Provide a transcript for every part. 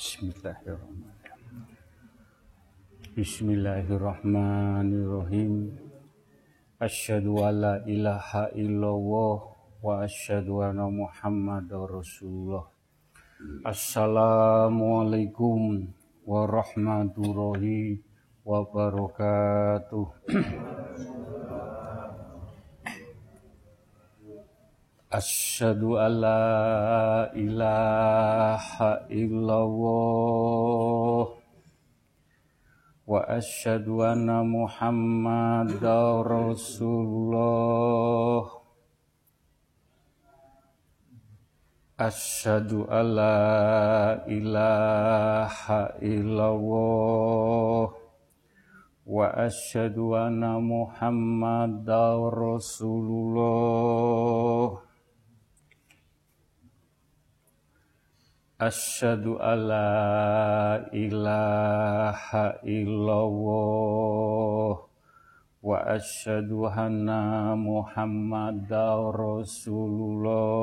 Bismillahirrahmanirrahim. Bismillahirrahmanirrahim. Asyhadu an la ilaha illallah wa asyhadu anna Muhammadar Rasulullah. Assalamualaikum warahmatullahi wabarakatuh. Asyhadu an la ilaha illallah wa asyhadu anna Muhammadar Rasulullah. Asyhadu an la ilaha illallah wa asyhadu anna Muhammadar Rasulullah. Asyhadu an la ilaha illallah wa asyhadu anna Muhammadar Rasulullah.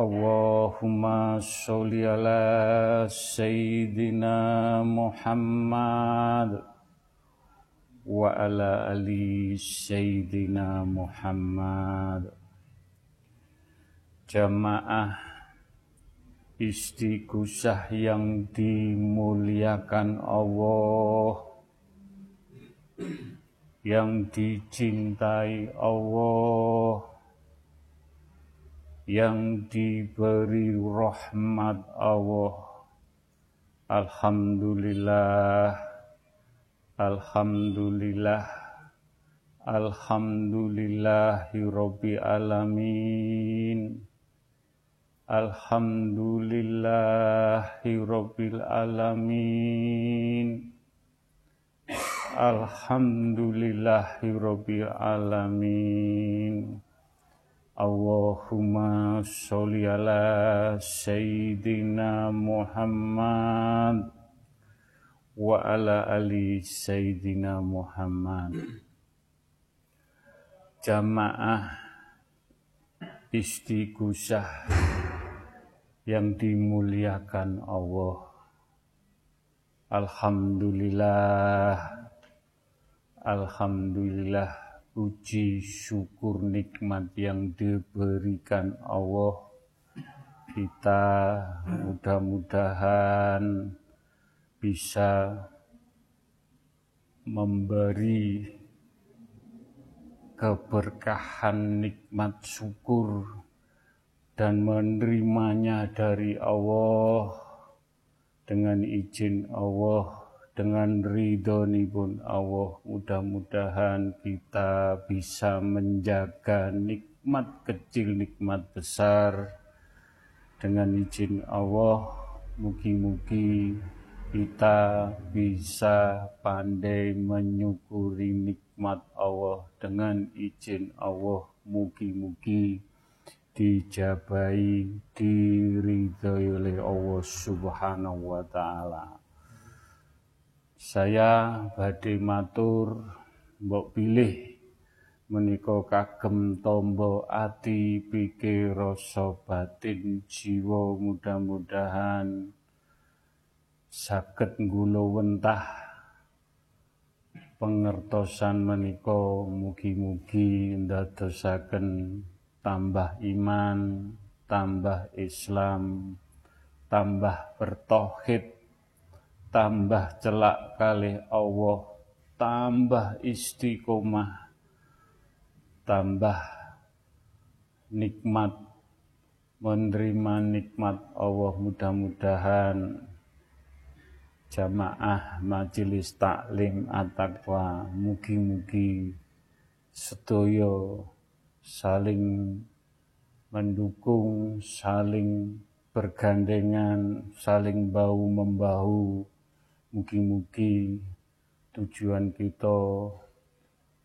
Allahumma sholli ala sayyidina Muhammad wa ala ali sayyidina Muhammad jamaah istighosah yang dimuliakan Allah yang dicintai Allah yang diberi rahmat Allah. Alhamdulillah Alhamdulillah Alhamdulillahi Rabbil Alamin Alhamdulillahi Rabbil Alamin. Alhamdulillahi Rabbil Alamin. Allahumma sholli ala Sayyidina Muhammad wa ala ali Sayyidina Muhammad. Jamaah istighosah yang dimuliakan Allah. Alhamdulillah, Alhamdulillah, puji syukur nikmat yang diberikan Allah. Kita mudah-mudahan bisa memberi keberkahan nikmat syukur dan menerimanya dari Allah dengan izin Allah dengan ridho pun Allah. Mudah-mudahan kita bisa menjaga nikmat kecil nikmat besar dengan izin Allah. Mugi-mugi kita bisa pandai menyukuri nikmat Allah dengan izin Allah. Mugi-mugi dijabai diridhoi oleh Allah Subhanahu wa taala. Saya badhe matur mbok pilih menika kagem tombo ati pikir rasa batin jiwa mudah-mudahan saged nggulo wentah pengertosan menika mugi-mugi ndadosaken tambah iman, tambah Islam, tambah bertauhid, tambah celak kali Allah, tambah istiqomah, tambah nikmat menerima nikmat Allah mudah-mudahan jamaah majelis taklim at-taqwa mugi-mugi sedoyo saling mendukung, saling bergandengan, saling bahu membahu. Mugi-mugi tujuan kita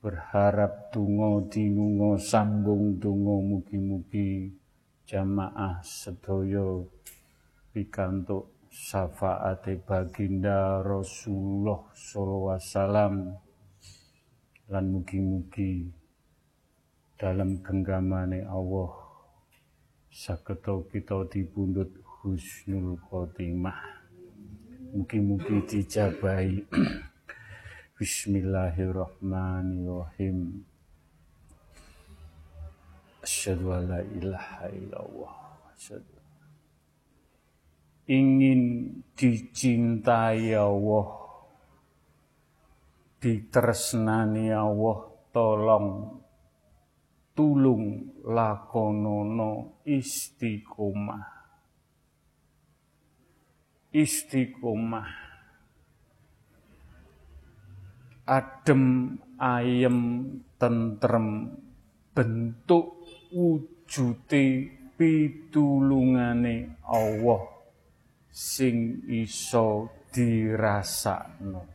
berharap tungo dinungo sambung tungo mugi-mugi jamaah sedoyo pikantuk syafaate baginda Rasulullah sallallahu alaihi wasallam lan mugi-mugi dalam genggamane Allah saketo kita dipundhut husnul khotimah. Mugi-mugi dijabahi. Bismillahirrahmanirrahim. Asyhadu an la ilaha illallah. Asyhadu ingin dicintai Allah ditresnani Allah tolong tulung lakonono istiqomah. Istiqomah. Adem ayem tentrem bentuk wujute pitulungane Allah sing iso dirasakno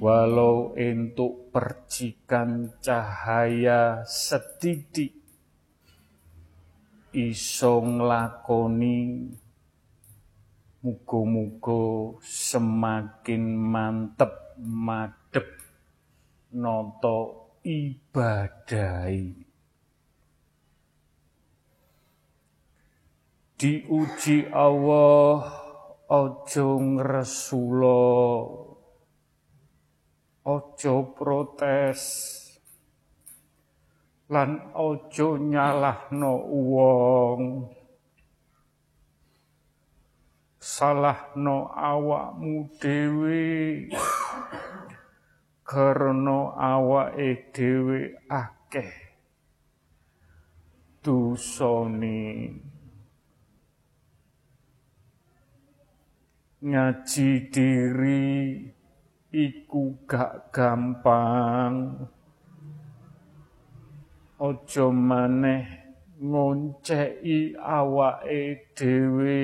walau untuk percikan cahaya setitik iso nglakoni muga-muga semakin mantep madep noto ibadai diuji Allah ojo ngresula ojo protes. Lan ojo nyalahno wong. Salahno awakmu dhewe. Karena awake dhewe akeh. Dosane. Ngaji diri iku gak gampang. Ojo maneh ngonceki awake dhewe.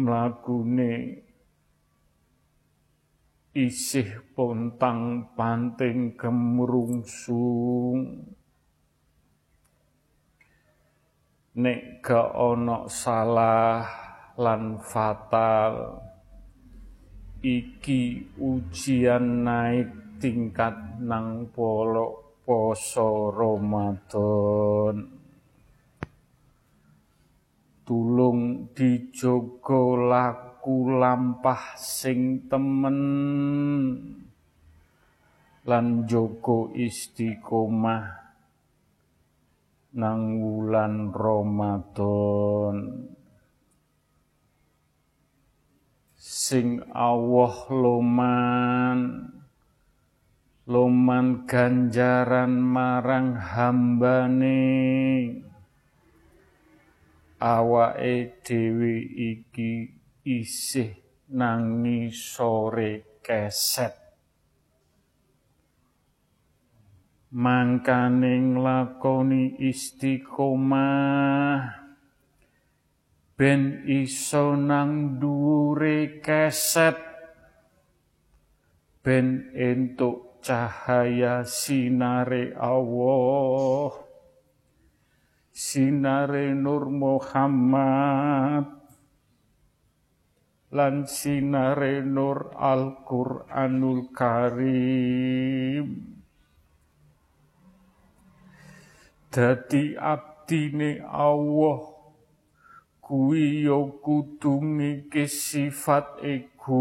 Mlakune isih pontang panting gemrungsung. Nek gak ana salah lan fatal. Iki ujian naik tingkat nang polo poso Ramadan. Tulung dijogo laku lampah sing temen. Lan jogo istiqomah nang wulan Ramadan sing Allah loman loman ganjaran marang hambane. Awake dhewe iki isih nangi sore keset. Mangkane nglakoni istiqomah ben iso nang dhuwure keset. Ben entuk cahaya sinare Allah. Sinare Nur Muhammad. Lan sinare Nur Al-Qur'anul Karim. Dadi abdine Allah kuwi ya kudu sifat ego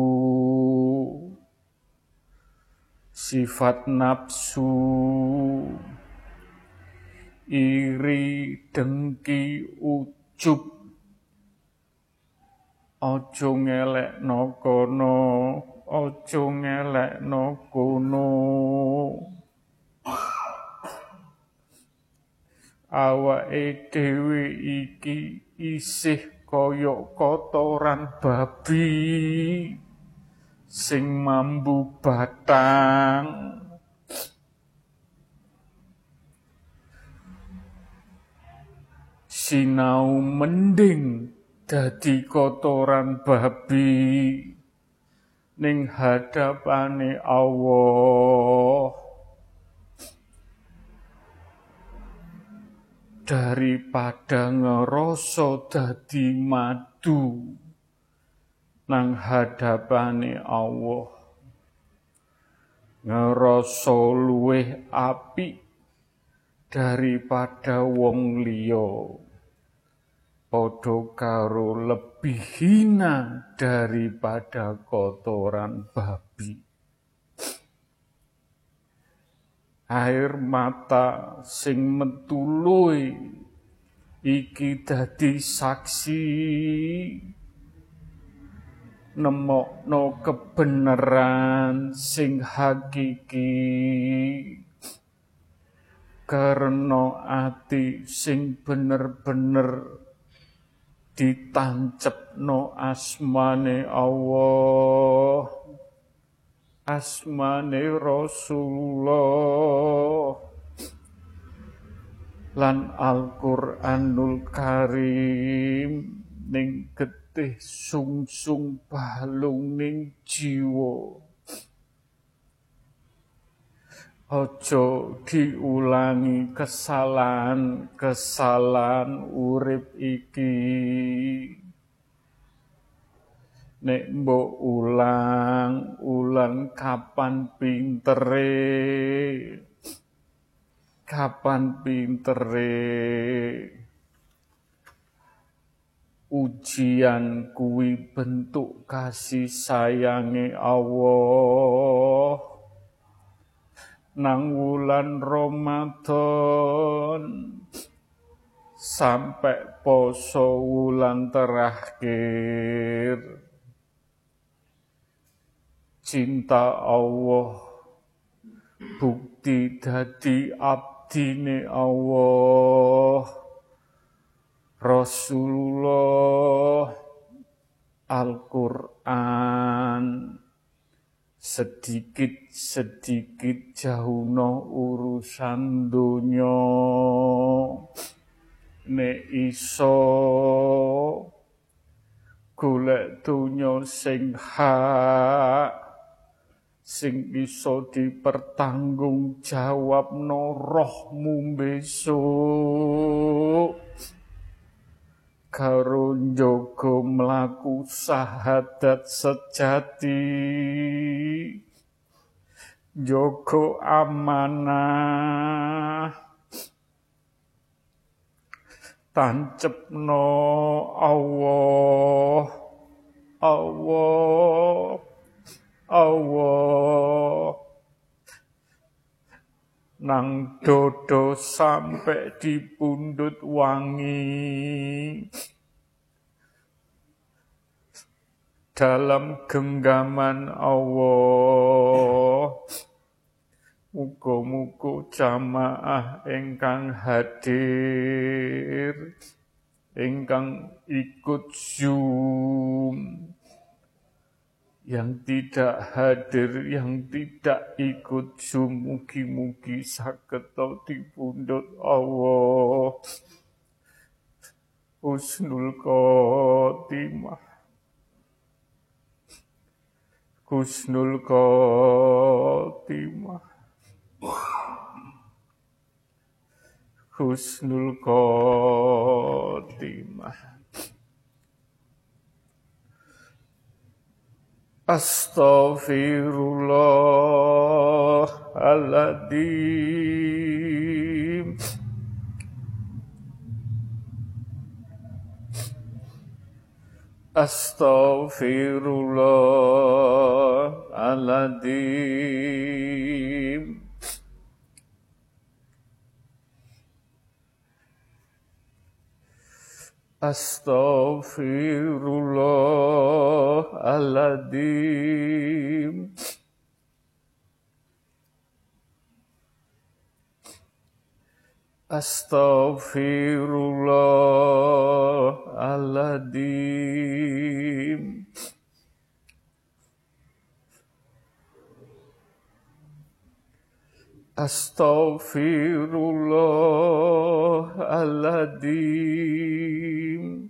sifat nafsu. Iri dengki ucup. Aja ngelekno kono aja ngelekno kono. Awake dhewe iki isih kaya kotoran babi sing mambu batang. Sinau mending dadi kotoran babi ning hadapane Allah daripada ngerasa dadi madu nang hadapane Allah. Ngerasa luwih apik daripada wong liya. Padha karo lebih hina daripada kotoran babi air mata sing metului iki dadi saksi. Nemokno kebenaran sing hakiki. Karena ati sing bener-bener ditancepno asmane Allah asmane Rasulullah lan Al-Qur'anul Karim ning getih sungsung balung ning jiwa Ojo diulangi kesalahan-kesalahan urip iki. Nek mbok ulang, ulang kapan pintere? Kapan pintere? Ujian kuwi bentuk kasih sayange Allah. Nang wulan Ramadan sampai poso wulan terakhir cinta Allah bukti dadi abdi dine Allah. Rasulullah Al-Quran. Sedikit-sedikit jauhno urusan dunya ne iso golek dunya sing hak sing iso dipertanggung jawabno rohmu besok. Karo njogo mlaku sahadat sejati. Jogo amanah. Tancepno Allah. Allah Allah nang dodo sampai di pundut wangi. Dalam genggaman Allah Muga-muga jamaah ingkang hadir ingkang ikut Zoom yang tidak hadir, yang tidak ikut Zoom, mugi-mugi di pundut Allah. Husnul Khotimah. Husnul Khotimah. Husnul Khotimah. Astaghfirullahaladzim Astaghfirullahaladzim Astaghfirullahaladzim. Astaghfirullahaladzim Astaghfirullahaladzim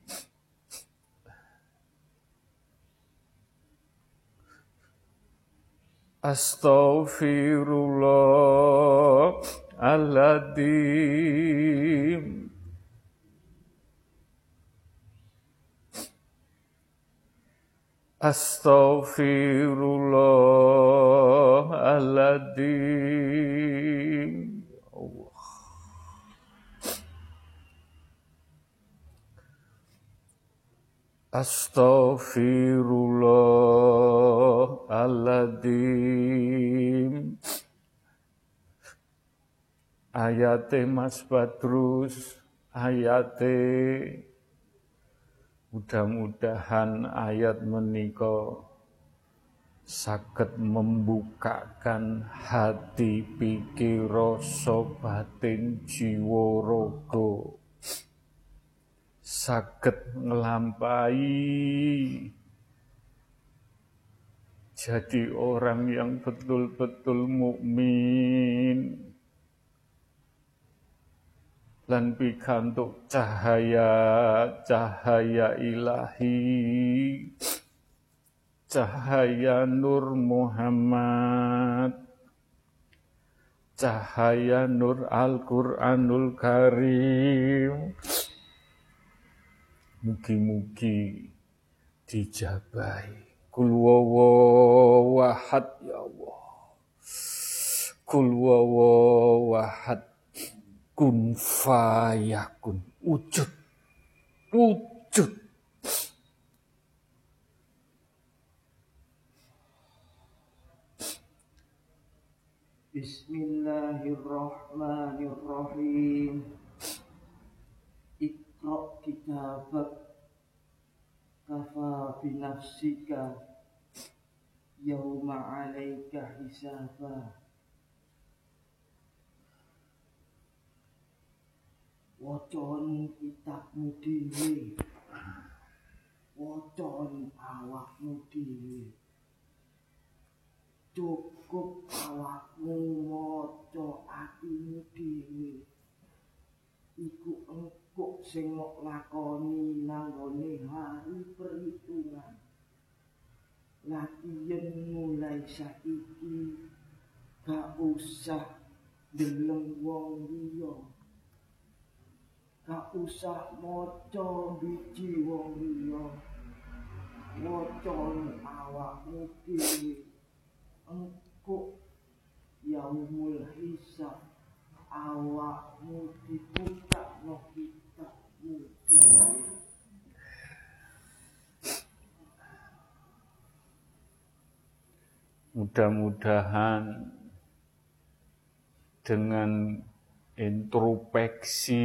Astaghfirullahaladzim أستغفر الله العظيم الله أستغفر الله العظيم Ayate mas patrus, ayate Mudah-mudahan ayat menikah sakit membukakan hati pikir rasa batin jiwa rogo sakit ngelampai jadi orang yang betul-betul mukmin lan pikantuk cahaya cahaya ilahi cahaya Nur Muhammad, cahaya Nur Al-Quranul Karim. Mugi-mugi dijabai. Kul wahad ya Allah. Kul wahad kun fayakun. Wujud. Wujud. Bismillahirrahmanirrahim. Iqra kitabak. Kafa binafsika Yawma alaika hisaba Wocon kitabmu diri Wocon awakmu diri cukup awakmu maca atimu dhewe. Iku engko sing mok lakoni nanggone hari perhitungan. Latihan mulai saiki gak usah deleng wong liya gak usah maca biji wong liya. Maca awakmu dhewe. Engkau yaumul hisab awakmu dibuka no kitabmu Mudah-mudahan dengan introspeksi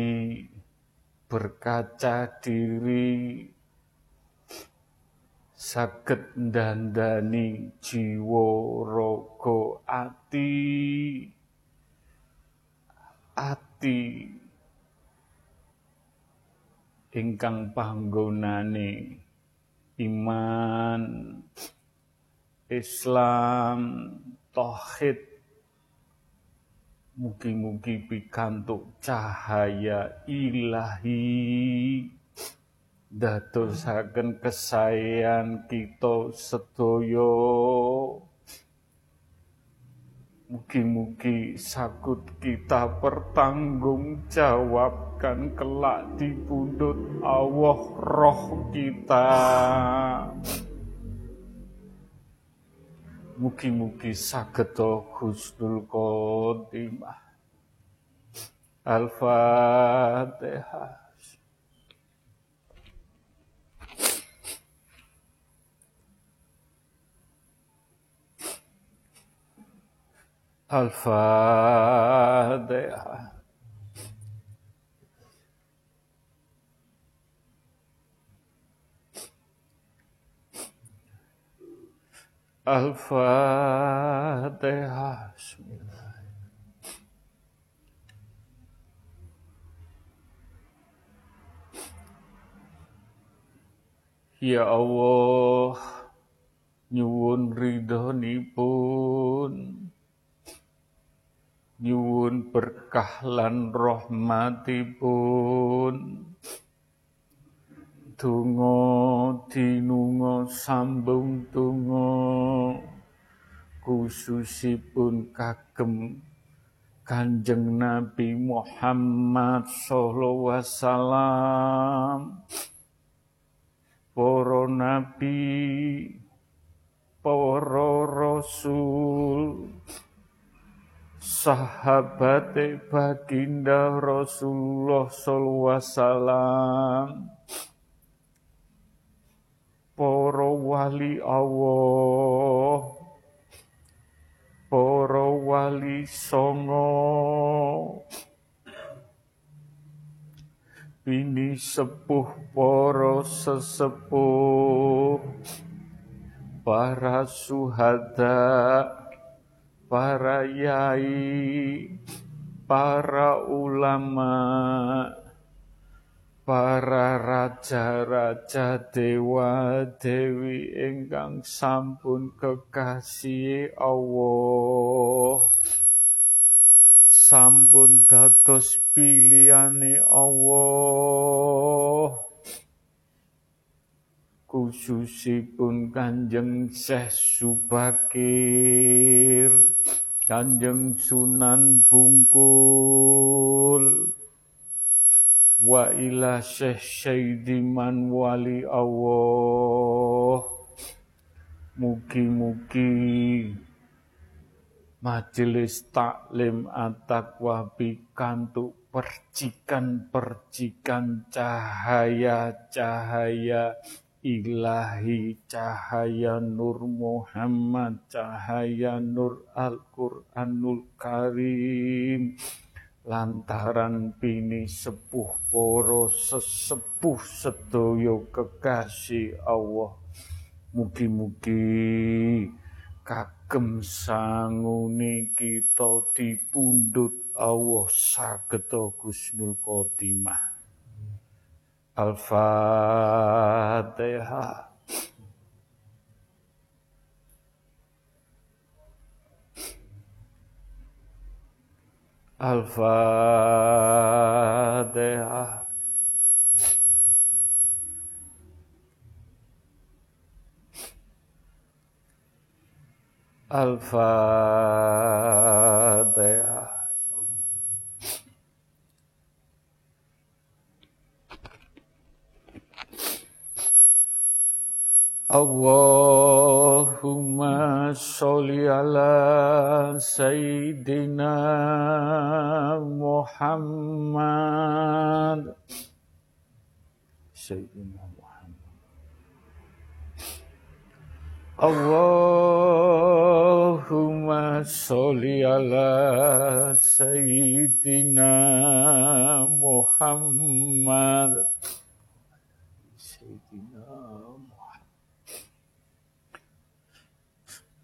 berkaca diri saged ndandani jiwa raga ati ati. Ingkang panggonane iman Islam tauhid mugi-mugi pikantuk cahaya ilahi dadosaken kesayan kita sedaya Mugi-mugi sakut kita pertanggungjawabkan kelak di pundut Allah roh kita. Mugi-mugi sageto Husnul Khotimah. Al-Fatihah. Al-Fatihah. الفاتحة بسم الله Ya Allah nyuwun ridhonipun nyuwun berkah lan rahmatipun donga dinunga sambung donga. Khususipun kagem Kanjeng Nabi Muhammad sallallahu wasallam. Para nabi para rasul sahabat baginda Rasulullah sallallahu wasallam wali Allah. Para wali songo. Bini sepuh para sesepuh. Para suhada para yai para ulama para raja-raja dewa dewi ingkang sampun kekasih Allah. Sampun dados pilihane Allah. Khususipun Kanjeng Syekh Subakir Kanjeng Sunan Bungkul wa ila Syekh Syaidiman wali Allah. Mugi-mugi Majelis Taklim At-Taqwa pikantuk percikan-percikan cahaya-cahaya ilahi cahaya Nur Muhammad cahaya Nur Al-Quranul Karim lantaran pini sepuh poro sesepuh sedoyo kekasih Allah. Mugi-mugi kagem sanguni kita dipundhut Allah saged Gusnul Khotimah Al-Fatihah Al-Fatiha. Al-Fatiha. Allahumma sholli ala Sayyidina Muhammad. Sayyidina Allahumma sholli ala Sayyidina Muhammad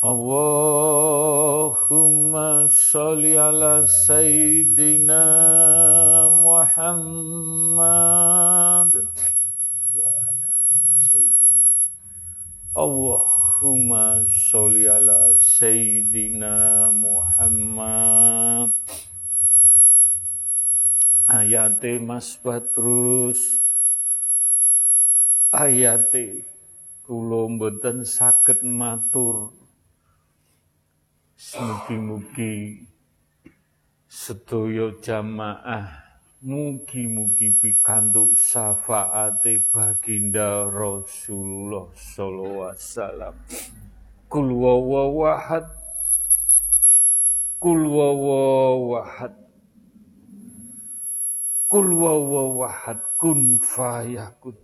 Allahumma sholli ala Sayyidina Muhammad. Allahumma sholli ala Sayyidina Muhammad. Ayate Mas Badrus. Ayate kula mboten saged matur Mugi-mugi sedaya jamaah mugi-mugi pikantuk syafaate baginda Rasulullah sallallahu alaihi wasallam. Kul wawahad Kul wawahad Kul wawahad kun fayakun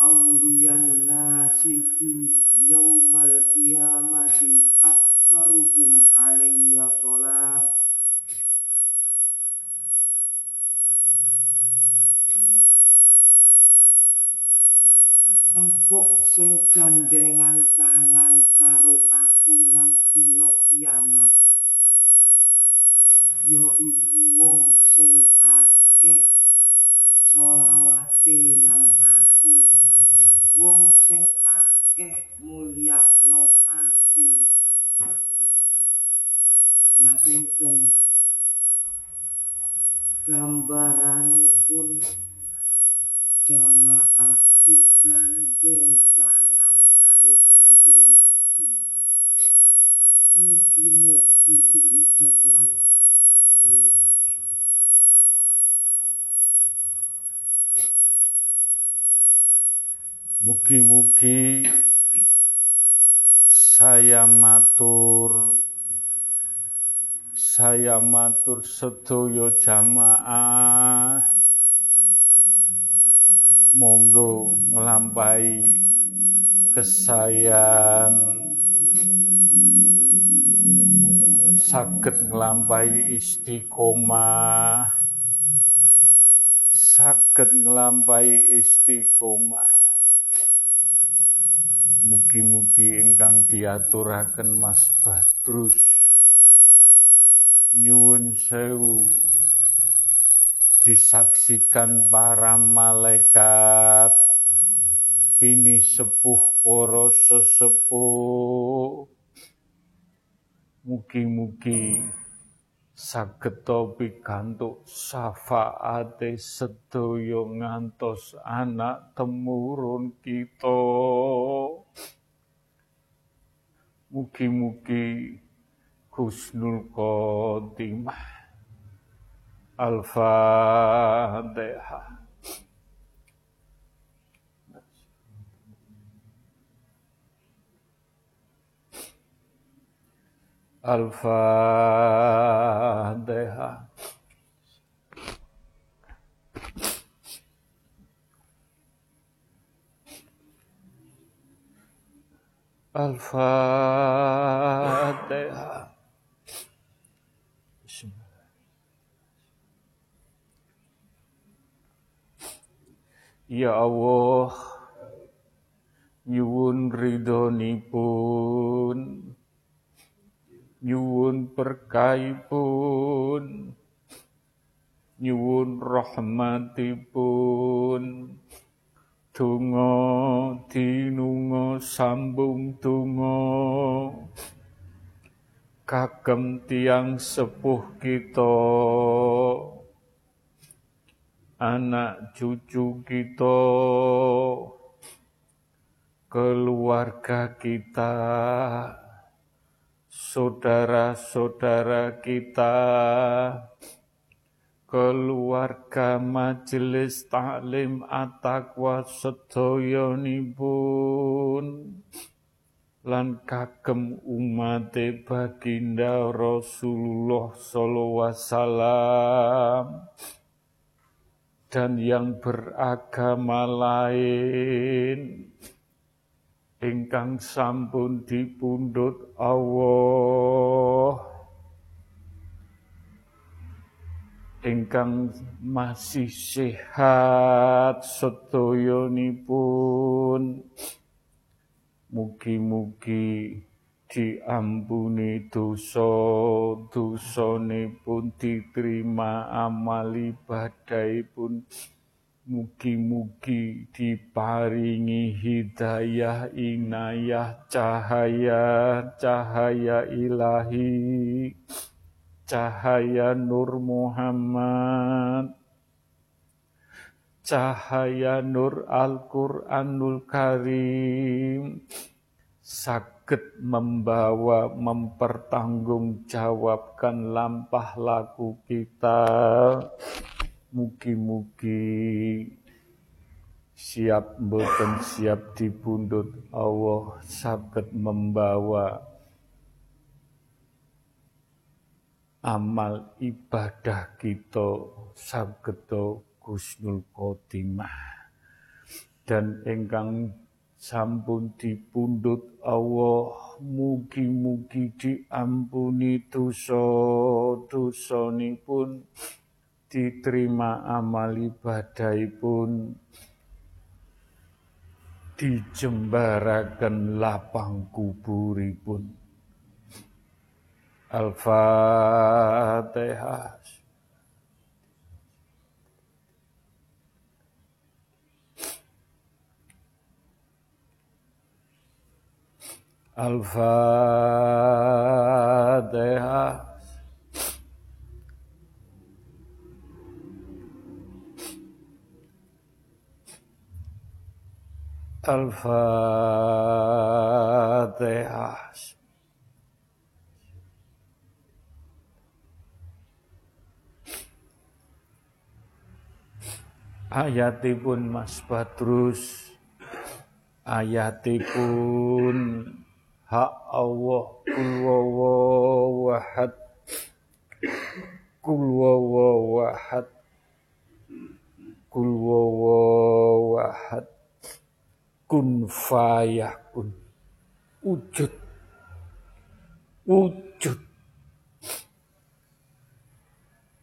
Aulian nasibi yaumal kiamati aksaruhum alaiya sholat engkok sing gandengan tangan karo aku nang dina kiamat. Ya iku wong sing akeh selawate nang aku wong sing akeh mulyakno aku ngapunten gambaranipun jamaah digandeng tangan kali kanjeng Nabi. Mugi-mugi diijabahi. Mugi-mugi saya matur saya matur sedaya jamaah. Monggo nglampahi kesayan saged nglampahi istiqomah. Saged nglampahi istiqomah Mugi-mugi ingkang diaturaken Mas Badrus. Nyuwun sewu. Disaksikan para malaikat. Ini sepuh poro sesepuh. Mugi-mugi sageta pikantuk syafaate sedaya ngantos anak temurun kita mugi-mugi husnul khotimah Al-Fatihah. Al-Fatihah. Al-Fatihah. Ya Allah, nyuwun ridhonipun, nyuwun berkaipun, nyuwun rahmatipun, donga dinunga sambung donga kagem tiang sepuh kita. Anak cucu kita, keluarga kita, saudara-saudara kita, keluarga majelis taklim at-taqwa sedayanipun lan kagem umat baginda Rasulullah sallallahu wasallam. Dan yang beragama lain. Ingkang sampun dipundhut Allah ingkang masih sehat sedayanipun mugi-mugi diampuni dosa pun diterima amal pun mugi-mugi diparingi hidayah inayah cahaya cahaya ilahi cahaya Nur Muhammad. Cahaya Nur Al-Quranul Karim. Sakit membawa mempertanggungjawabkan lampah laku kita. Mugi-mugi siap mboten siap dipundhut. Allah saged membawa amal ibadah kita saged Gusnul Khotimah. Dan ingkang sampun dipundhut Allah mugi-mugi diampuni dosa-dosanipun diterima amal ibadahipun dijembaraken lapang kuburipun Al-Fatihah Al-Fatihah. Al-Fatihah. Ayatipun Mas Badrus. Ayatipun hak Allah. Kul wawahad kul wawahad kul wawahad kun fayakun. Wujud. Wujud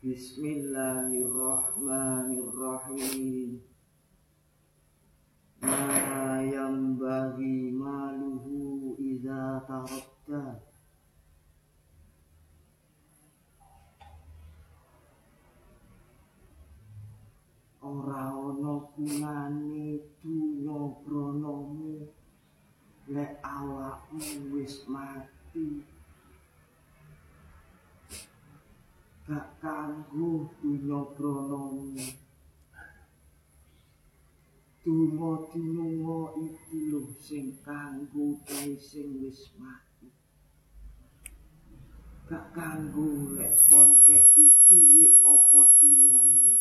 Bismillahirrahmanirrahim. Ma bagi maluhu idza tarakta Ora ana gunane dunya branamu lek awakmu wis mati gak kanggo dunya branamu Donga dinunga iki lho sing kanggo kae sing wis mati. Gak kanggo lek pon kei duwe apa dinunga.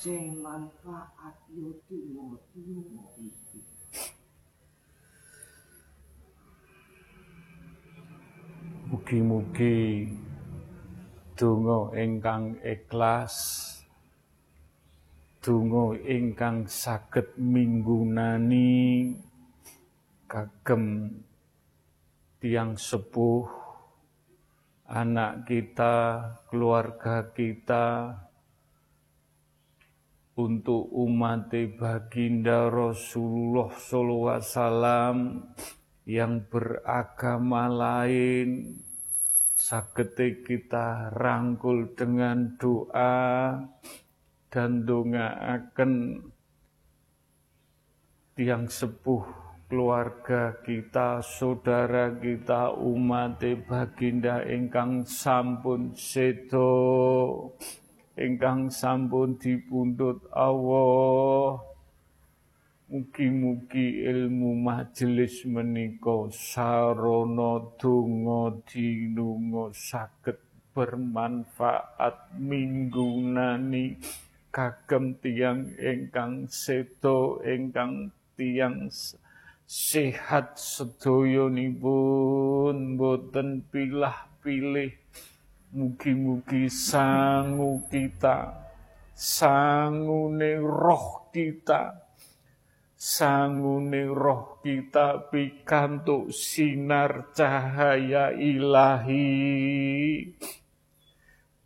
Sing manfaat yo donga dinunga iki. Mugi-mugi donga ingkang ikhlas. Donga ingkang saged minggunani. Kagem tiang sepuh. Anak kita, keluarga kita. Untuk umat baginda Rasulullah SAW yang beragama lain sagete kita rangkul dengan doa dan akan tiang sepuh keluarga kita, saudara kita, umat baginda ingkang sampun sedo, ingkang sampun dipundhut Allah. Mugi-mugi ilmu majelis menika sarana donga dinunga saged bermanfaat. Minggunani kagem tiang ingkang seto ingkang tiang sehat sedoyonipun boten pilah-pilih. Mugi-mugi sangu kita sangune roh kita sangune roh kita pikantuk sinar cahaya ilahi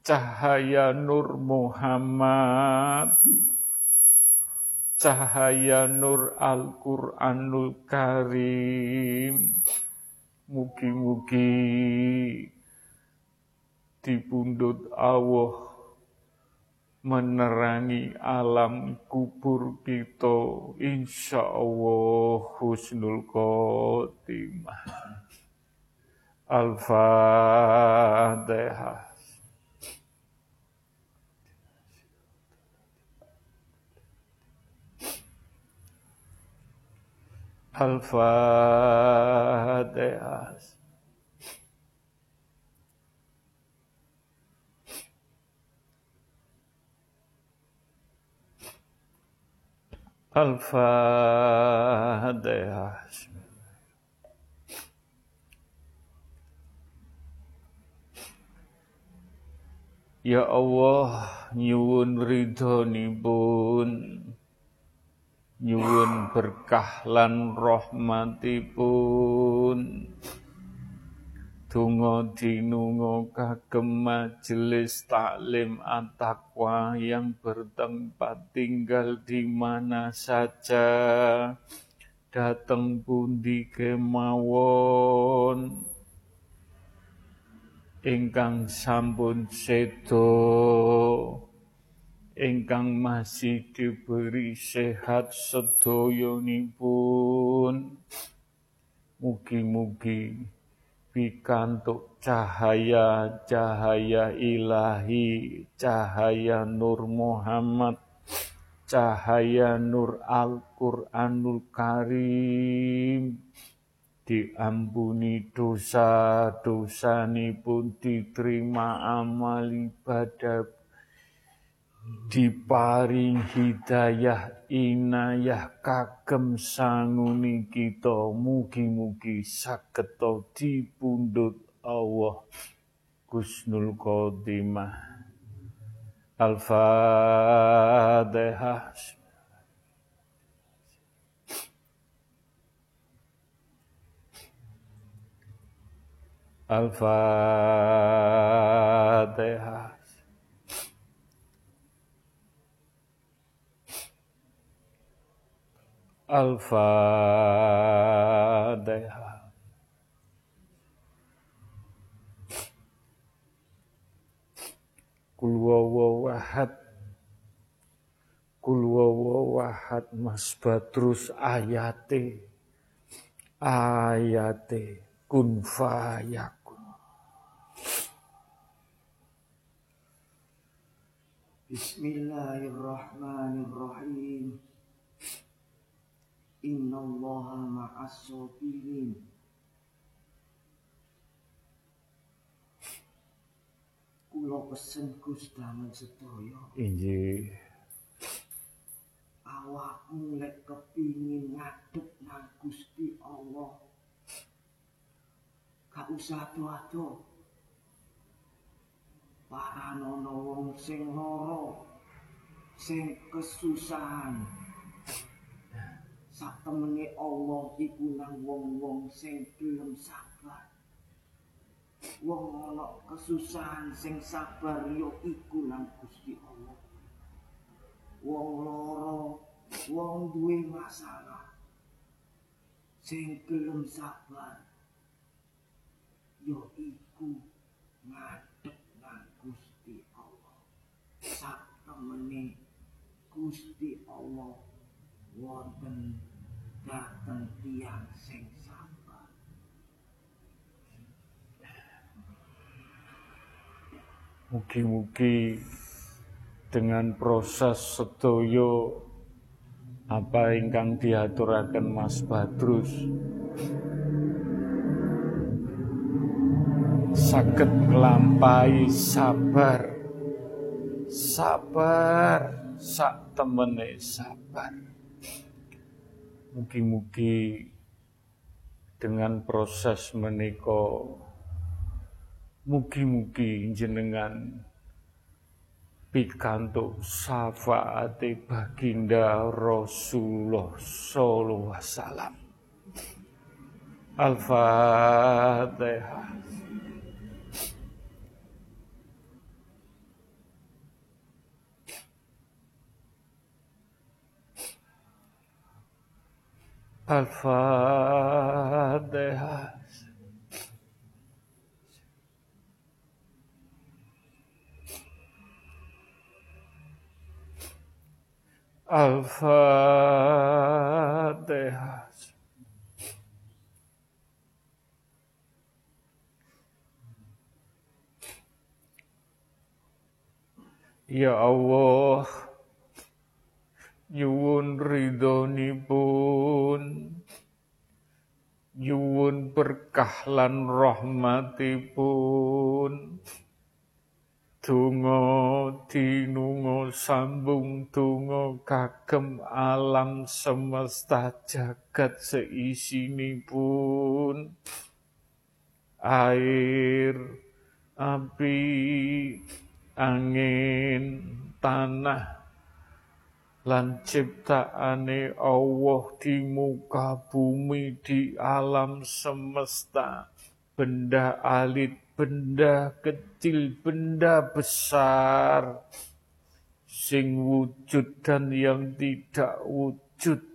cahaya Nur Muhammad, cahaya Nur Al-Quranul Karim. Mugi-mugi dipundut Allah menerangi alam kubur kita. Insya Allah husnul khotimah. Al-Fatihah Al-Fatihah. Al-Fatihah. Ya Allah, nyuwun ridhonipun. Nyuwun berkah lan rahmatipun. Donga dinunga kagem majelis taklim at-taqwa yang bertempat tinggal di mana saja. Dateng pundi kemawon? Ingkang sampun sedo ingkang masih diberi sehat sedoyonipun mugi-mugi pikantuk cahaya-cahaya ilahi cahaya Nur Muhammad cahaya Nur Al-Qur'anul Karim. Diampuni dosa-dosa pun diterima amal ibadah diparing hidayah inayah kagem sanguni kita. Mugi-mugi saged dipundhut Allah. Gusnul Khotimah. Al-Fatihah. Al-Fatihah. Al-Fatihah. Kul wawawahad Kul wawawahad Mas Badrus ayate ayate kun fayakun. Bismillahirrahmanirrahim. Inna allaha ma'as sabirin. Kula pesen Gus damel sedaya. Injih. Awakmu lek kepingin ngadep nang Gusti Allah gak usah ado-ado. Paranono wong sing loro, sing kesusahan. Satemene Allah iku nang wong-wong sing gelem sabar. Wong ana kesusahan sing sabar yo iku nang Gusti Allah. Wong loro, wong duwe masalah. Sing gelem sabar yaiku ngadep nang Gusti Allah. Sak temene Gusti Allah wonten dateng tiang sing sabar. Mugi-mugi dengan proses sedoyo apa ingkang diaturaken Mas Badrus saged nglampahi sabar sabar sak temene sabar mugi-mugi dengan proses menika mugi-mugi jenengan pikantuk syafaate baginda Rasulullah sallallahu alaihi wasallam. Al-Fatihah Al-Fatihah. Al-Fatihah. Ya Allah, nyuwun ridhonipun. Nyuwun berkah lan rahmatipun. Tungo dinungo sambung tungo kagem alam semesta jagat pun air api angin tanah lan ciptaane Allah di muka bumi di alam semesta. Benda alit benda kecil benda besar. Sing wujud dan yang tidak wujud.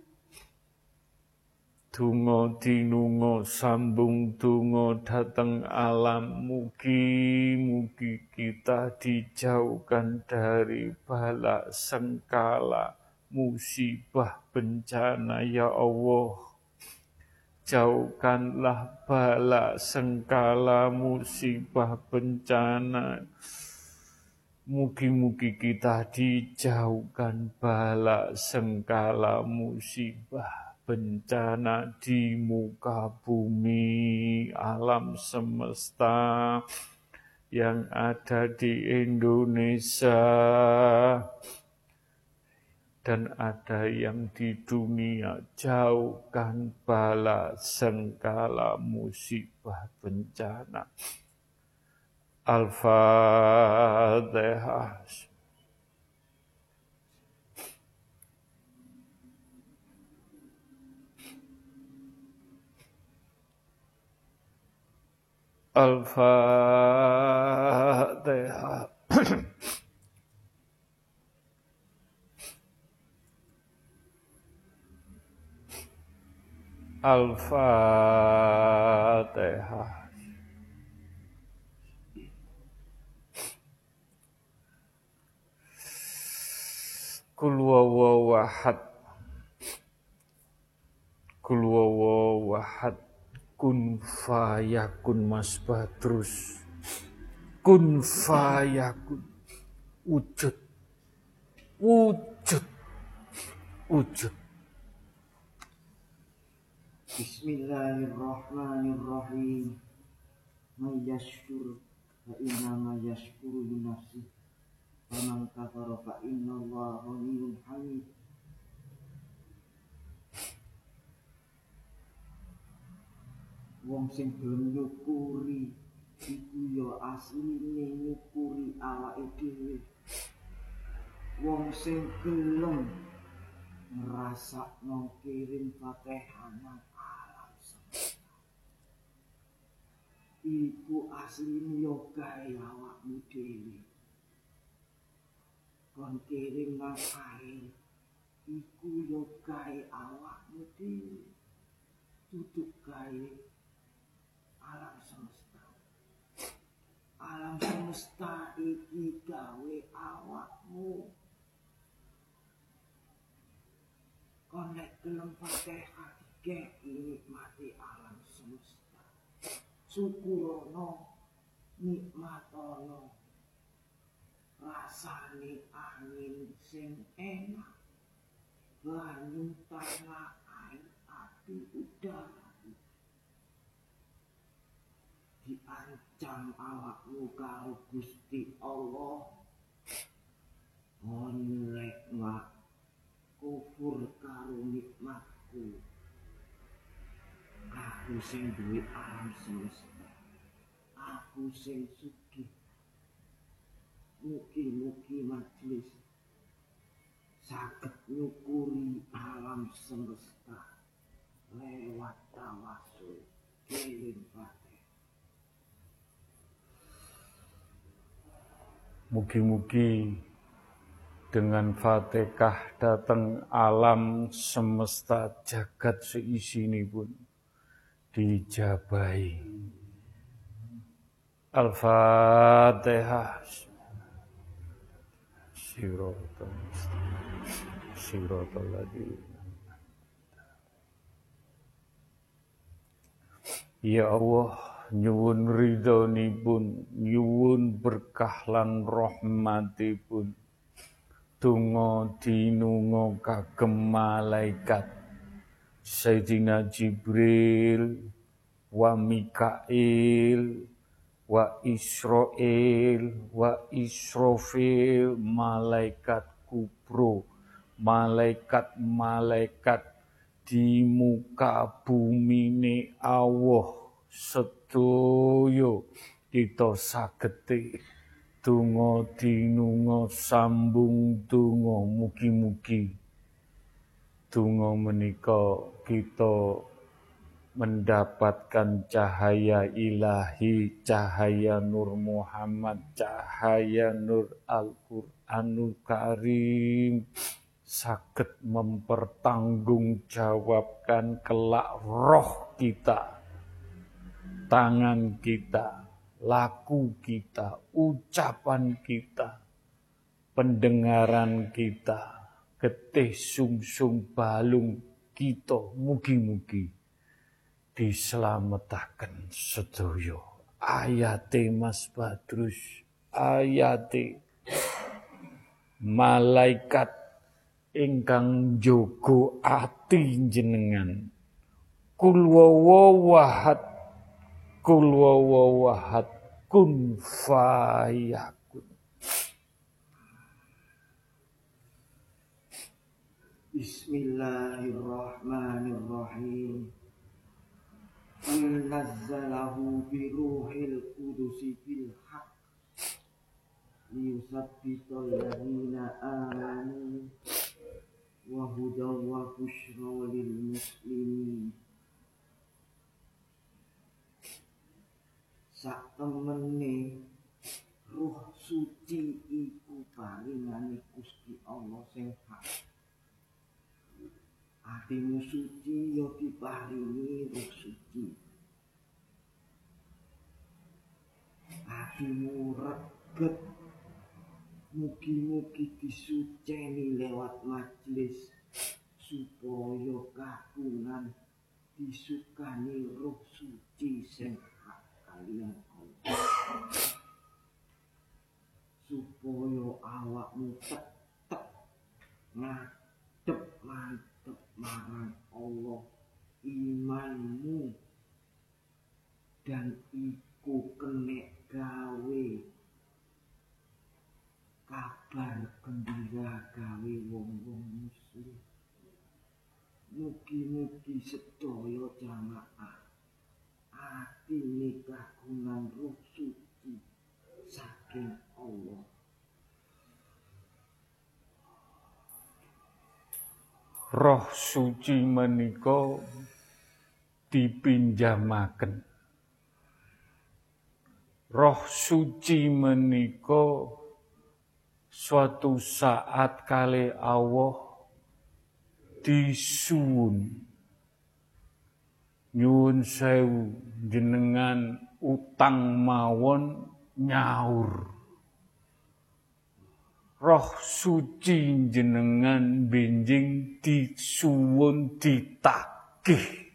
Tungo dinungo sambung tungo datang alam. Mugi mugi kita dijauhkan dari bala sengkala musibah bencana ya Allah. Jauhkanlah bala sengkala musibah bencana. Mugi-mugi kita dijauhkan bala sengkala musibah bencana di muka bumi alam semesta yang ada di Indonesia dan ada yang di dunia jauhkan bala sengkala musibah bencana. Al-Fatihah. Al-Fatihah. Al-Fatihah. Kul wawawahad. Kul wawawahad. Kun fayakun mas Badrus. Kun fayakun. Wujud. Wujud. Wujud. بسم الله الرحمن الرحيم من يشكر فإنما يشكر لنفسه ومن كفر فإن الله غني حميد Wong sing gelem nyukuri iku ya asline nyukuri awake dhewe. Wong sing gelem ngrasakno kirim fatihah iku asline yo gawe awakmu dhewe. Kon kirim ngapain? Iku yo gawe awakmu dhewe. Duduk gawe alam semesta. Alam semesta iki gawe awakmu. Kon nek gelem alam semesta. Syukurono nikmatono. Rasane angin sing enak. Banyu tanah air api udara. Diancam awakmu karo Gusti Allah. Onlek mak kufur karo nikmatku aku sing duwe semesta aku sing sugih. Mugi-mugi majelis saged nyukuri alam semesta lewat tawasul kirim Mugi-mugi dengan Fatihah datang alam semesta jagat seisi ini pun dijabai. Al-Fatihah. Ya Allah, nyuwun pun, nyuwun berkah lan rahmatipun. Tungo dinungo kagem malaikat Sayyidina Jibril wa Mikail wa Israel wa Israfil malaikat kubro malaikat-malaikat di muka bumi ini Allah sedoyo kita sagete donga dinunga sambung donga mugi-mugi donga menika kita mendapatkan cahaya ilahi, cahaya Nur Muhammad, cahaya Nur Al-Quranul Karim, sakit mempertanggungjawabkan kelak roh kita, tangan kita, laku kita, ucapan kita, pendengaran kita, getih sungsung balung kita, mugi-mugi dislametaken sedaya. Ayate Mas Badrus ayate malaikat ingkang jogo ati jenengan. Kul wawahad kul wawahad kun fayakun Bismillahirrahmanirrahim. Nazzalahu biruhil qudusi bil haq liyusabbital ladina amanu wa hudaw wa bushra lil muslimin. Sak temene ruh suci iku paringane Gusti Allah sing hak Hatimu suci yo diparingi roh suci. Hatimu reget Mugi-mugi disuceni lewat majlis supaya kagungan disukani roh suci sing kalian Allah. Supaya awakmu tetep ngadep mantep marang Allah imanmu dan iku kene gawe. Kabar gembira gawe wong-wong muslim mugi-mugi sedaya jamaah ati kagungan roh suci saking Allah roh suci menika dipinjamaken. Roh suci menika suatu saat kali Allah disuwun. Nyuwun sewu jenengan utang mawon nyaur roh suci jenengan benjing disuwun ditagih.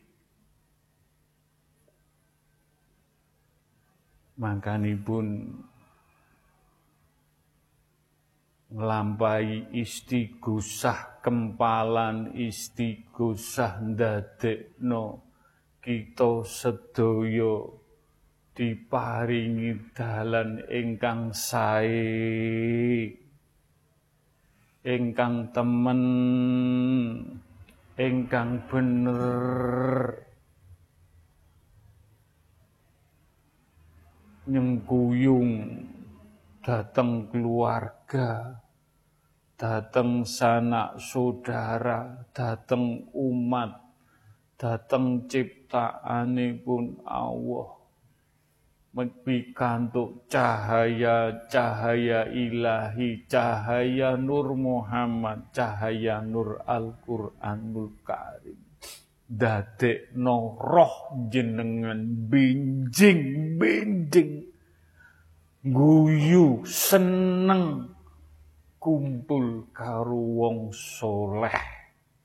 Pun nglampahi istighosah kempalan istighosah ndadekno kita sedaya diparingi dalan ingkang sae ingkang temen. Ingkang bener. Nyengkuyung. Dateng keluarga. Dateng sanak saudara. Dateng umat. Dateng ciptaane pun Allah pikantuk cahaya-cahaya ilahi, cahaya Nur Muhammad, cahaya Nur Al-Qur'anul Karim. Dadek no roh jenengan binjing-binjing guyu seneng kumpul karo wong soleh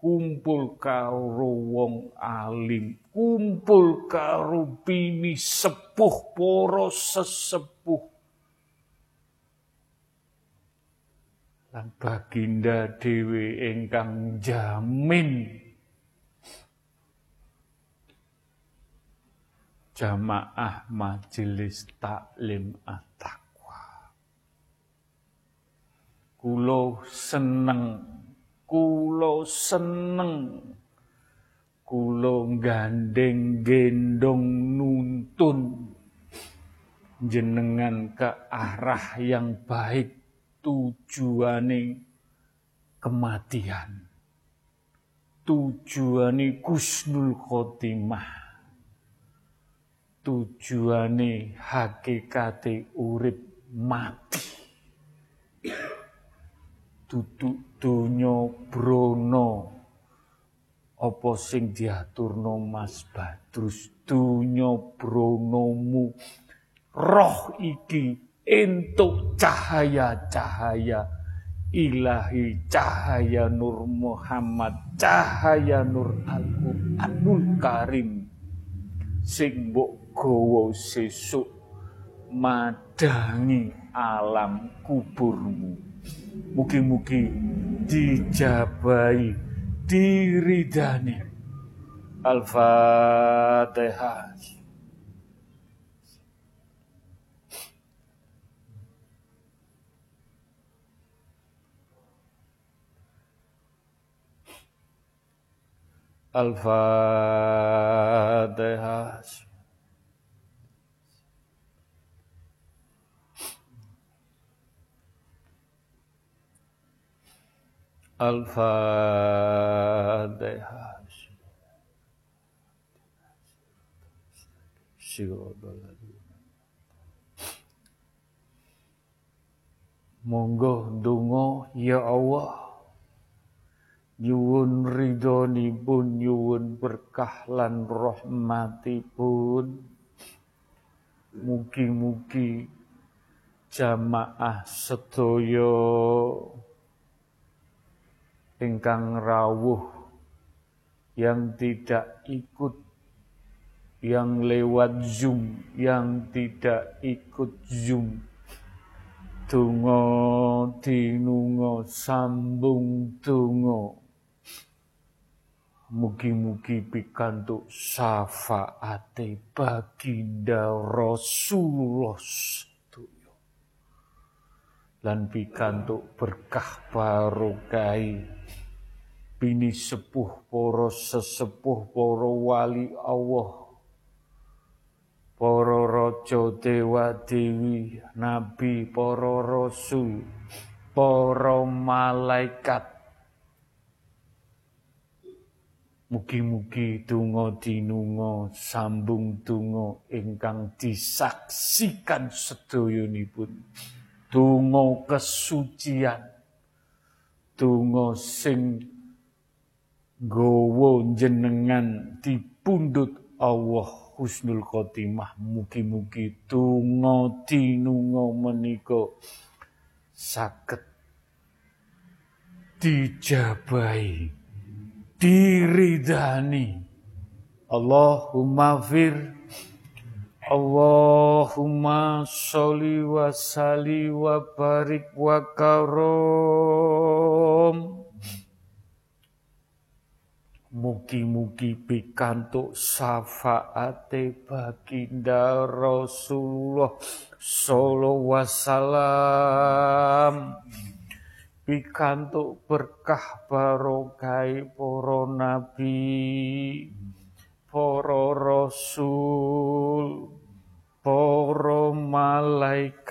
kumpul karo wong alim, kumpul karo bini sepuh para sesepuh. Lan baginda dhewe ingkang jamin jamaah majelis taklim at-taqwa. Kulo seneng, kulo seneng, kulo gandeng gendong nuntun. Jenengan ke arah yang baik tujuane kematian. Tujuane kusnul khotimah. Tujuane hakikate urip mati. Duduk donya brono. Apa sing diaturno Mas Badrus? Donya bronomu. Roh iki entuk cahaya-cahaya. Ilahi cahaya Nur Muhammad cahaya Nur Al-Qur'anul Karim. Sing mbok gawa sesuk madangi alam kuburmu. Mugi-mugi dijabai, diridani. Al-Fatihah. Al-Fatihah. Al-Fatihah. Monggo donga ya Allah. Nyuwun ridhonipun, nyuwun berkah lan rahmatipun. Mugi-mugi jamaah sedaya ingkang rawuh yang tidak ikut yang lewat Zoom yang tidak ikut Zoom tungo dinungo sambung tungo Mugi-mugi pikantuk syafaate baginda Rasulullah. Lan pikantuk berkah barokai bini sepuh para sesepuh para wali Allah. Para raja dewa dewi nabi para rasul para malaikat. Mugi-mugi donga dinunga sambung donga ingkang disaksikan sedayanipun. Donga kesucian. Donga sing nggawa jenengan dipundhut Allah husnul khotimah. Mugi-mugi donga dinunga menika saged dijabahi diridani. Allahumma fir Allahumma sholli wa salli wa barik wa karom. Mugi-mugi pikantuk syafaate baginda Rasulullah sallallahu wasallam. Pikantuk berkah barokai para nabi, para rasul, para malaikat,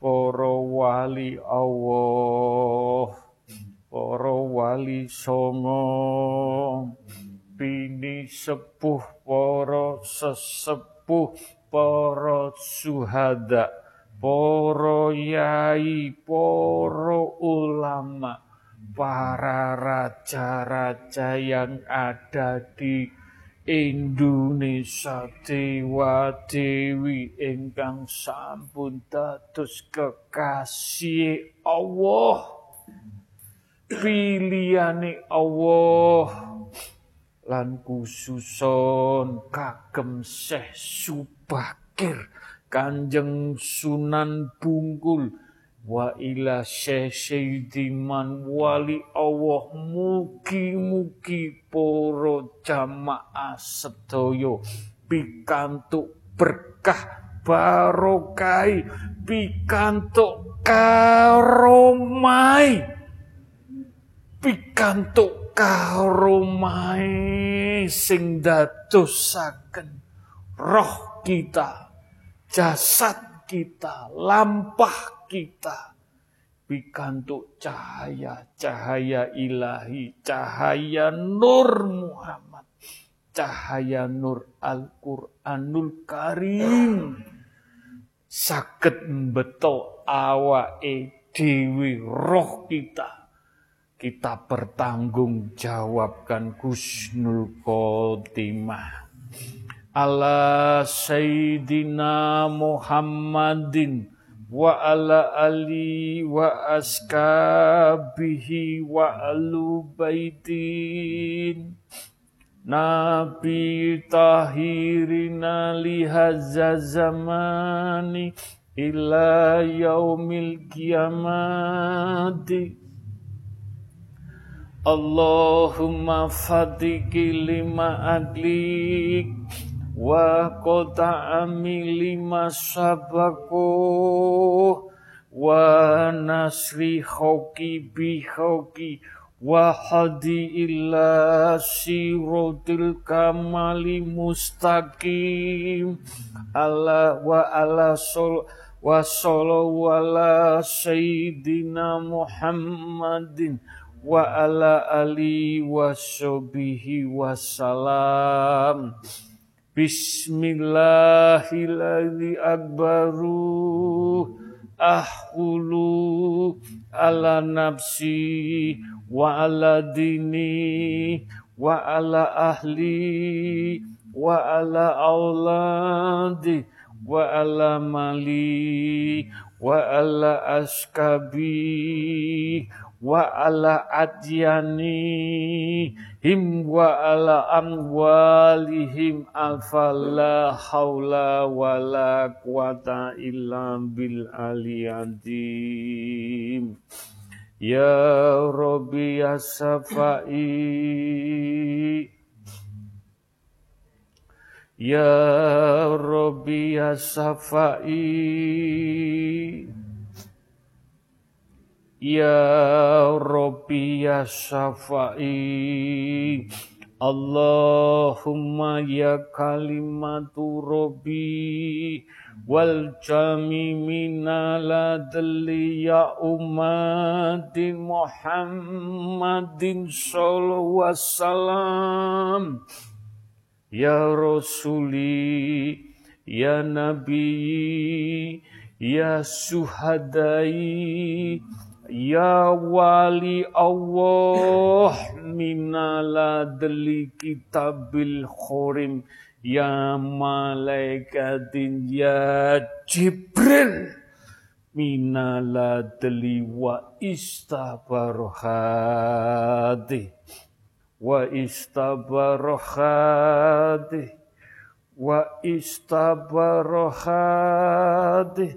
para wali Allah, para wali songo, bini sepuh para sesepuh para suhada para yai, para ulama, para raja-raja yang ada di Indonesia dewa dewi ingkang sampun dados kekasih Allah. Pilihane Allah. Lan khususon kagem Syekh Subakir Kanjeng Sunan Bungkul wa ila syaidiman wali Allah mugi-mugi poro jamaah sedoyo pikantuk berkah barokai pikantuk karomai. Pikantuk karomai sing dadosaken roh kita jasad kita lampah kita pikantuk cahaya-cahaya ilahi, cahaya nur Muhammad, cahaya nur Al-Qur'anul Karim. Sakit beto awake dewi roh kita. Kita bertanggung jawabkan Gusnul Khotimah. Ala Sayyidina Muhammadin wa ala ali wa askabihi wa alu baitin. Nabi tahirina lihazza zamani ila yaumil kiamati Allahumma fatiki lima adlik wa qata'ami lima sabaku wa nasri khawki bi khawki wa hadi illa sirotil kamali mustaqim. Ala wa ala sol wa sallu ala sayyidina Muhammadin wa ala ali wa sahbihi wa salam Bismillahirrahmanirrahim. Akbaru ahulu ala nafsi wa ala dini wa ala ahli wa ala auladi wa ala mali wa ala askabi wa ala adyani him wa ala amwalihim afala haula wala quwata illa bil aliyadim ya rabbi ya safai. Ya rabbi ya safai Ya Rabbi ya Syafa'i Allahumma ya kalimatu Rabbi. Wal jami minaladli ya umatin Muhammadin sallallahu wasallam. Ya Rasuli Ya Nabi Ya Suhadai يا والي الله من لدل كتاب الخورم يا ملائكة يا جبريل من لدل واستبر هادي واستبر هادي واستبر هادي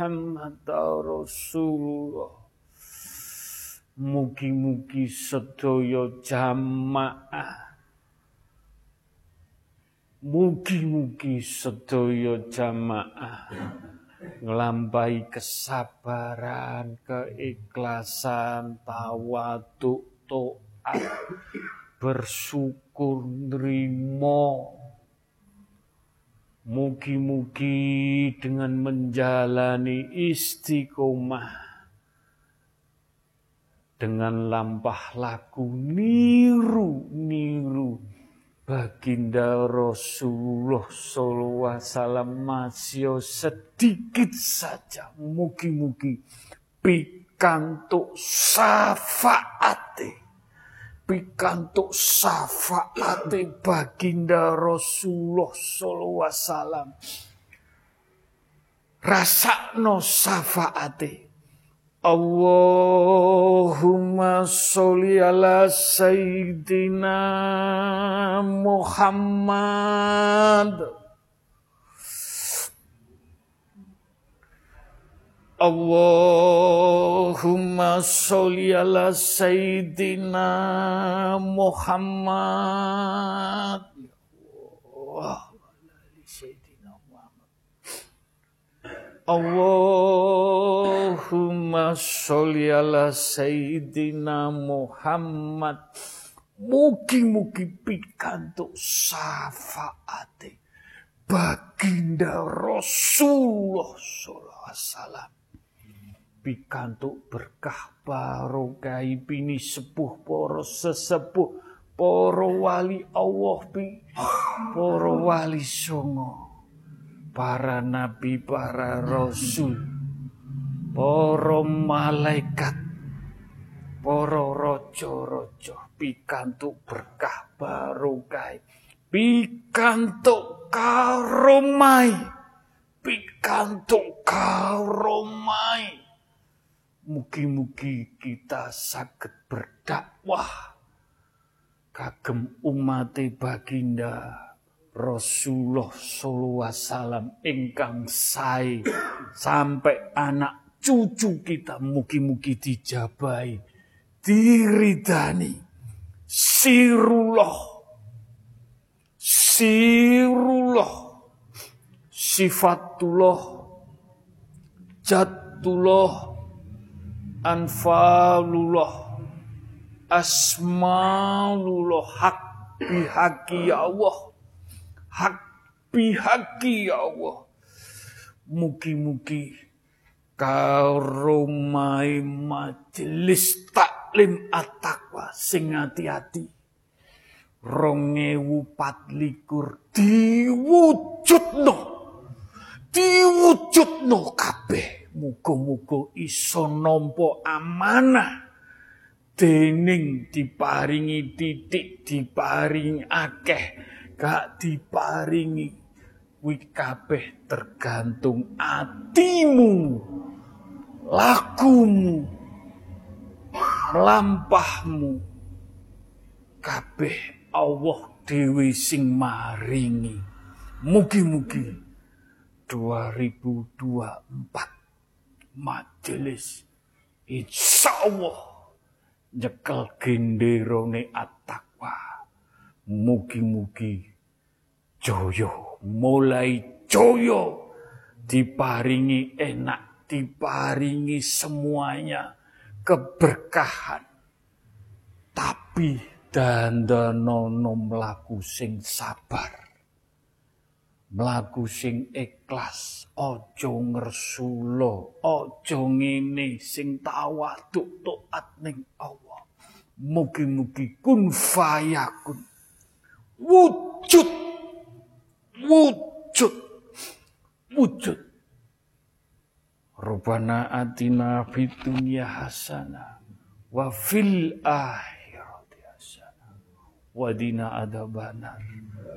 Muhammad Rasulullah. Mugi-mugi sedaya jamaah. Mugi-mugi sedaya jamaah. Nglampahi kesabaran, keikhlasan, tawaduk, taat, bersyukur nerimo Mugi-mugi dengan menjalani istiqomah dengan lampah laku niru-niru Baginda Rasulullah sallallahu alaihi wasallam masih sedikit saja. Mugi-mugi pikantuk syafaate pikantuk syafaate baginda Rasulullah sallallahu alaihi wasallam. Rasakno syafaate Allahumma sholli ala sayyidina Muhammad Allahumma sholli ala sayyidina Muhammad. Allahumma sholli ala sayyidina Muhammad. Mugi-mugi pikantuk syafaate baginda Rasulullah sallallahu alaihi wasallam pikantuk berkah barokah pini sepuh para sesepuh para wali Allah pi para wali songo para nabi para rasul para malaikat, para raja-raja pikantuk berkah barokah, pikantuk karomai, pikantuk karomai. Mugi-mugi kita sakit berdakwah. Kagem umat baginda Rasulullah sallallahu wasallam ingkang sae. Sampai anak cucu kita mugi-mugi dijabai, diridani, sirullah, sirullah, sifatullah, jatullah, anfalullah, asmaulullah, hak bihaki ya Allah, hak bihaki ya Allah. Mugi-mugi karomai majelis taklim at-taqwa sing ati-ati rongewu patlikur diwujudno. Diwujudno kabeh muga-muga iso nampa amanah. Dening diparingi titik diparingi akeh. Gak diparingi kuwi kabeh tergantung atimu lakumu, lampahmu, kabeh Allah dewi sing maringi. Mugi-mugi 2024 majelis insya Allah nyekel genderone at-taqwa. Mugi-mugi joyo mulai joyo diparingi enak diparingi semuanya keberkahan. Tapi dandanono mlaku sing sabar. Mlaku sing ikhlas, aja ngersula, aja ngene sing tawaduk taat ning Allah. Mugi-mugi kun fayakun. Wujud. Wujud. Wujud. Rubana atina fid dunya hasanah wa fil hasanah wa dina adzabannar.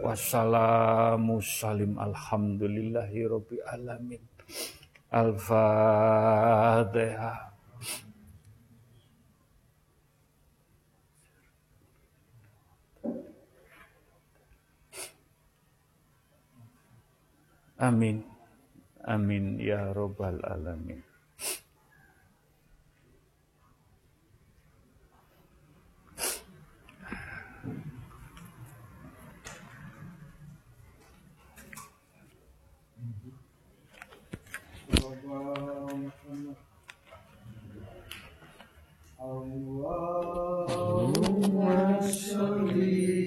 Wassalamu salim alhamdulillahi rabbil alamin. Al-Fatihah. Amin. Amin ya robbal alamin. Allahumma sholli